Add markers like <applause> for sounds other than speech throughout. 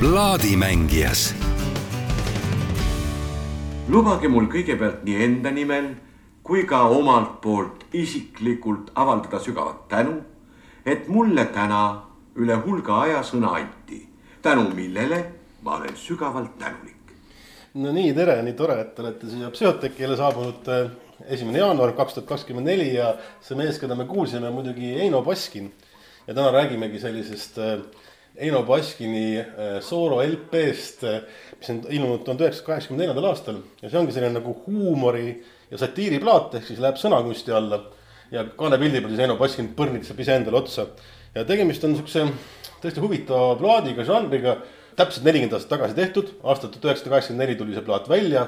plaadimängijas lubage mul kõigepealt nii enda nimel kui ka omalt poolt isiklikult avaldada sügavat tänu, et mulle täna üle hulga aja sõna anti, tänu millele ma olen sügavalt tänulik. no nii, tere, nii tore, et te olete siia Psühhotekile saabunud äh, esimene jaanuar kaks tuhat kakskümmend neli ja see mees, keda me kuulsime, muidugi Eino Baskin. ja täna räägimegi sellisest äh, Eino Baskini äh, soolo LP-st, mis on ilmunud tuhande üheksasaja kaheksakümne neljandal aastal ja see ongi selline nagu huumori ja satiiriplaat ehk siis läheb sõnakunsti alla. ja kaanepildi peal siis Eino Baskin põrnitseb iseendale otsa ja tegemist on siukse tõesti huvitava plaadiga, žanriga täpselt nelikümmend aastat tagasi tehtud, aastal tuhat üheksasada kaheksakümmend neli tuli see plaat välja.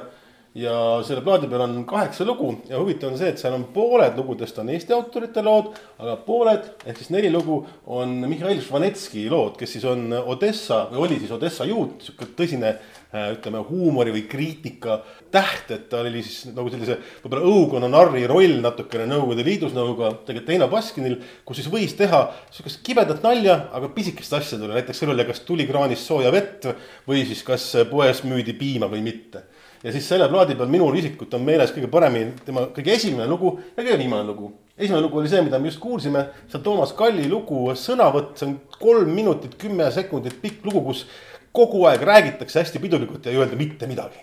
Ja selle plaadi peal on kaheksa lugu ja huvitav on see, et seal on pooled lugudest on Eesti autorite lood, aga pooled ehk siis neli lugu on Mihhail Švanetski lood, kes siis on Odessa või oli siis Odessa juut, sihuke tõsine Äh, ütleme huumori või kriitika täht, et ta oli siis nagu sellise võib-olla õukonna narri roll natukene Nõukogude Liidus nagu ka tegelikult Eino Baskinil, kus siis võis teha sihukest kibedat nalja, aga pisikest asja tuli, näiteks selle üle, kas tuli kraanis sooja vett või siis kas poes müüdi piima või mitte. Ja siis selle plaadi peal minul isiklikult on meeles kõige paremini tema kõige esimene lugu ja kõige viimane lugu esimene lugu oli see, mida me just kuulsime, see on Toomas Kalli lugu Sõnavõtt, see on kolm minutit, kümme sekundit pikk lugu, kus kogu aeg räägitakse hästi pidulikult ja ei öelda mitte midagi.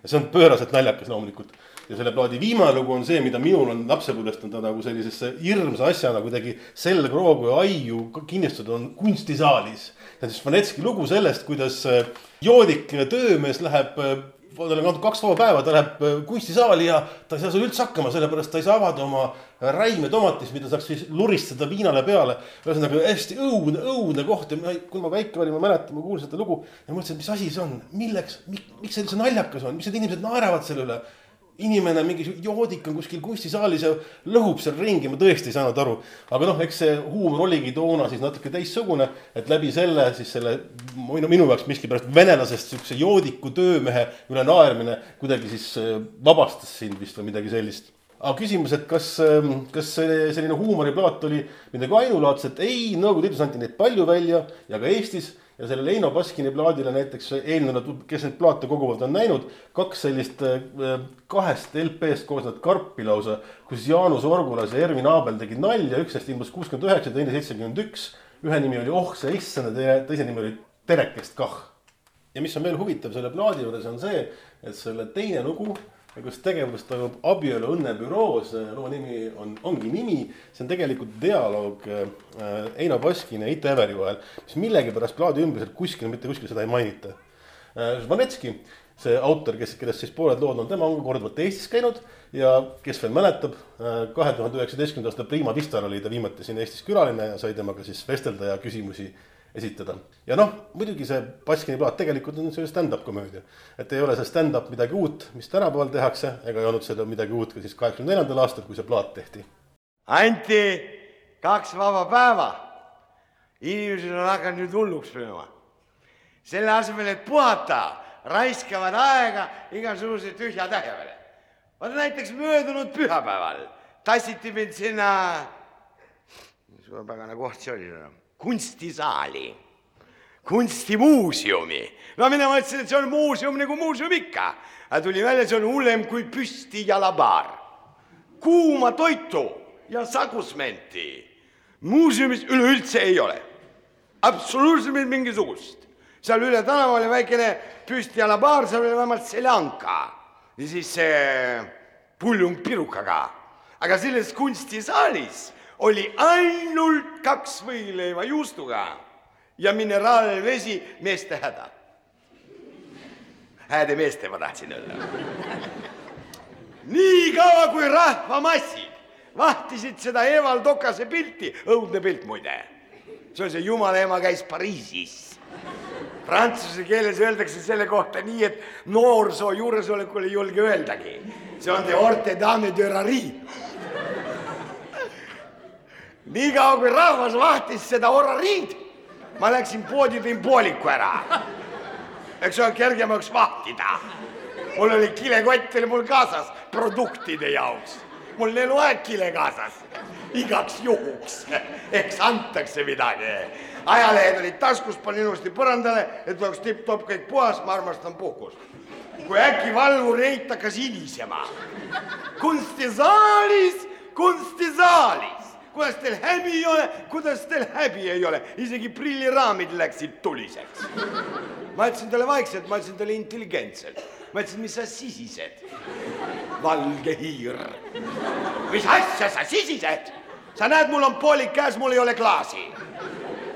ja see on pööraselt naljakas loomulikult. ja selle plaadi viimane lugu on see, mida minul on lapsepõlvest on ta nagu sellisesse hirmsa asjana kuidagi selgroogu ja aiu kinnistatud on kunstisaalis. see on siis Vanetski lugu sellest, kuidas äh, joodik töömees läheb äh, tal on olnud kaks vaba päeva, ta läheb äh, kunstisaali ja ta ei saa seal üldse hakkama, sellepärast ta ei saa avada oma räime tomatist, mida saaks siis luristada viinale peale. ühesõnaga hästi õudne, õudne koht ja kui ma väike olin, ma mäletan, ma kuulsin seda lugu ja mõtlesin, et mis asi see on, milleks, miks see üldse naljakas on, miks need inimesed naeravad selle üle inimene, mingi joodik on kuskil kunstisaalis ja lõhub seal ringi, ma tõesti ei saanud aru. aga noh, eks see huumor oligi toona siis natuke teistsugune, et läbi selle siis selle minu, minu jaoks miskipärast venelasest siukse joodiku töömehe üle naermine kuidagi siis äh, vabastas sind vist või midagi sellist. Aga küsimus, et kas, ähm, kas selline huumoriplaat oli midagi ainulaadset, ei, Nõukogude Liidus anti neid palju välja ja ka Eestis ja sellele Eino Baskini plaadile näiteks eelnevad, kes neid plaate koguvad, on näinud kaks sellist äh, kahest LP-st koosnevat karpi lausa, kus Jaanus Orgulas ja Ervin Aabel tegid nalja, üks neist ilmus kuuskümmend üheksa, teine seitsekümmend üks. ühe nimi oli Oh sa issand ja teise nimi oli Terekest kah. ja mis on veel huvitav selle plaadi juures on see, et selle teine lugu kus tegevus toimub abielu õnnebüroos, loo nimi on, ongi nimi, see on tegelikult dialoog äh, Eino Baskini ja Ite Everi vahel, mis millegipärast plaadi ümbriselt kuskil, mitte kuskil seda ei mainita äh,. Žvanetski, see autor, kes, kellest siis pooled lood on, tema on korduvalt Eestis käinud ja kes veel mäletab, kahe tuhande üheksateistkümnenda aasta Prima Vistal oli ta viimati siin Eestis külaline ja sai temaga siis vestelda ja küsimusi esitada. ja noh, muidugi see Baskini plaat tegelikult on see stand-up komöödia. et ei ole see stand-up midagi uut, mis tänapäeval tehakse, ega ei olnud seda midagi uut ka siis kaheksakümne neljandal aastal, kui see plaat tehti. anti kaks vaba päeva. inimesed on hakanud nüüd hulluks lööma. selle asemel, et puhata, raiskavad aega igasuguse tühja tähe peale. vaata näiteks möödunud pühapäeval tassiti mind sinna, suurepärane koht see oli enam kunstisaali, kunstimuuseumi. no mina mõtlesin, et see on muuseum nagu muuseum ikka, aga tuli välja, see on hullem kui püstijalabaar. kuuma toitu ja sagusmenti muuseumis üleüldse ei ole, absoluutselt mingisugust. seal üle tänava oli väikene püstijalabaar, seal oli vähemalt seljanka ja siis see puljung pirukaga, aga selles kunstisaalis oli ainult kaks võileiva juustuga ja mineraalvesi meeste häda. hääde meeste ma tahtsin öelda. nii kaua, kui rahvamassid vahtisid seda Evald Okase pilti, õudne pilt muide. see on see Jumala ema käis Pariisis. Prantsuse keeles öeldakse selle kohta nii, et noorsoo juuresolekul ei julge öeldagi. see on de orte dame de rari niikaua kui rahvas vahtis seda orariid, ma läksin poodi, tõin pooliku ära. eks ole, kergem oleks vahtida. mul oli kilekott oli mul kaasas produktide jaoks, mul on eluaeg kile kaasas. igaks juhuks, eks antakse midagi. ajalehed olid taskus, panin ilusti põrandale, et oleks tipp-topp kõik puhas, ma armastan puhkust. kui äkki valvur Reit hakkas hilisema. kunstisaalis, kunstisaalis, kuidas teil häbi ei ole, kuidas teil häbi ei ole, isegi prilliraamid läksid tuliseks. ma ütlesin talle vaikselt, ma ütlesin talle intelligentselt, ma ütlesin, mis sa sisised, valge hiir. mis asja sa sisised? sa näed, mul on poolik käes, mul ei ole klaasi.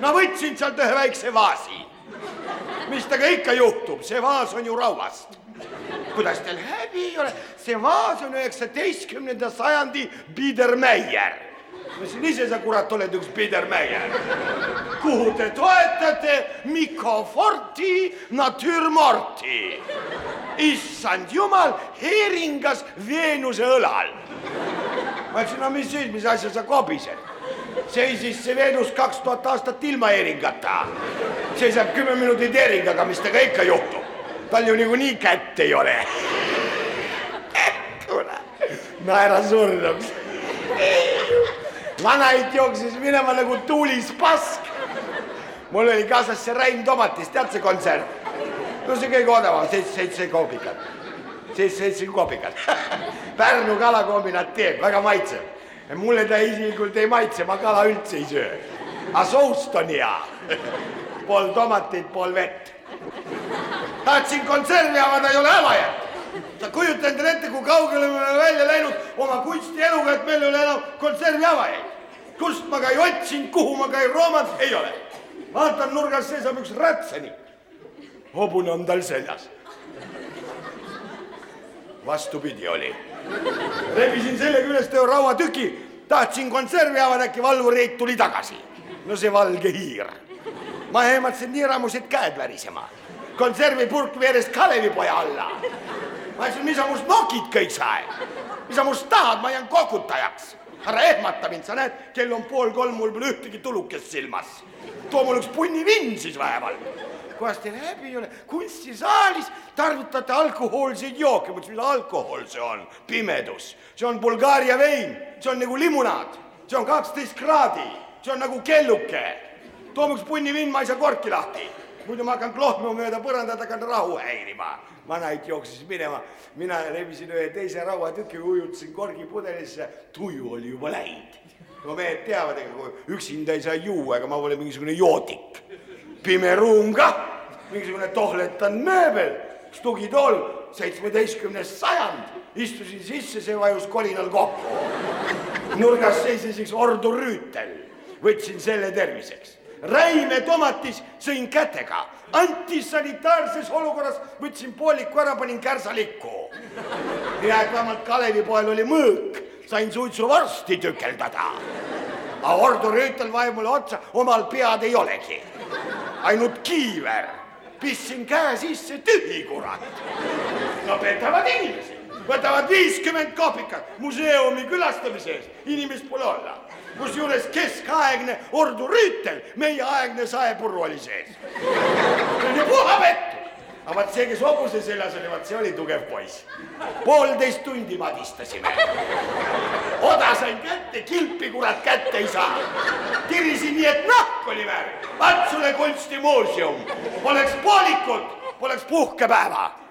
no võtsin sealt ühe väikse vaasi. mis temaga ikka juhtub, see vaas on ju rauast. kuidas teil häbi ei ole, see vaas on üheksateistkümnenda sajandi Biedermeier. Ma ütlesin, ise sa kurat oled üks Biedermeier. kuhu te toetate Mikko Forti natürmorti? issand jumal, heeringas Veenuse õlal ma ütlesin, no mis siis, mis asja sa kobised? seisis see Veenus kaks tuhat aastat ilma heeringata. seisab kümme minutit heeringaga, mis temaga ikka juhtub. tal ju niikuinii kätt ei ole. <laughs> kuule, naera surnuks. <laughs> vanaid jooksis minema nagu tuulis pask. mul oli kaasas see Rain Tomatis, tead see kontsert? no see kõige odavam, seitse, seitse koopikat. seitse, seitse koopikat <laughs> Pärnu kalakombinaat teeb, väga maitseb. mulle ta isiklikult ei maitse, ma kala üldse ei söö. aga soust on hea. <laughs> pool tomatit, pool vett. tahtsin konservi avada, ei ole avajat. sa kujuta endale ette, kui kaugele me oleme välja läinud oma kunstieluga, et meil ei ole enam konservi avajaid. Kust ma ka ei otsinud, kuhu ma ka ei roomanud, ei ole. vaatan nurgas seisab üks rätsenik. hobune on tal seljas. vastupidi oli rebisin selle küljest ühe rauatüki, tahtsin konservi avada, äkki valvureit tuli tagasi. no see valge hiir. ma ehmatasin nii rammusid käed värisema. konservipurk veeres Kalevipoja alla. ma ütlesin, mis sa must nokid kõik sa aeg. mis sa must tahad, ma jään kokutajaks. Ära ehmata mind, sa näed, kell on pool kolm, mul pole ühtegi tulukest silmas. too mul üks punnivinn siis vähemalt kuidas teil häbi ei ole, kunstisaalis tarvitate alkohoolseid jooke, ma ütlesin, mis alkohol see on, pimedus, see on Bulgaaria vein, see on nagu limonaad, see on kaksteist kraadi, see on nagu kelluke. toome üks punnivinn, ma ei saa korki lahti, muidu ma hakkan klohmima mööda põrandat, hakkan rahu häirima. vanaid jooksis minema, mina rebisin ühe teise rauatüki, ujutasin korgipudelisse, tuju oli juba läinud. no mehed teavad, ega kui üksinda ei saa juua, ega ma pole mingisugune joodik pime ruum kah, mingisugune tohletanud mööbel, stugitool, seitsmeteistkümnes sajand, istusin sisse, see vajus kolinal kokku. nurgas seisis üks ordu rüütel, võtsin selle terviseks. Räime tomatis sõin kätega, antisanitaarses olukorras võtsin pooliku ära, panin kärsalikku. hea, et vähemalt Kalevipoel oli mõõk, sain suitsuvorsti tükeldada. aga ordu rüütel vajub mulle otsa, omal pead ei olegi ainult kiiver. pistsin käe sisse, tühi kurat. no petavad inimesi, võtavad viiskümmend koopikat museumi külastamise eest, inimest pole olla. Kusjuures keskaegne Ordu Rüütel, meieaegne saepurru oli sees. see oli puha pettus aga vaat see, kes hobuse seljas oli, vaat see oli tugev poiss. poolteist tundi madistasime. oda sain kätte, kilpi kurat kätte ei saa. tirisin nii, et nahk oli väärt. vaat sulle kunstimuuseum. Poleks poolikut, poleks puhkepäeva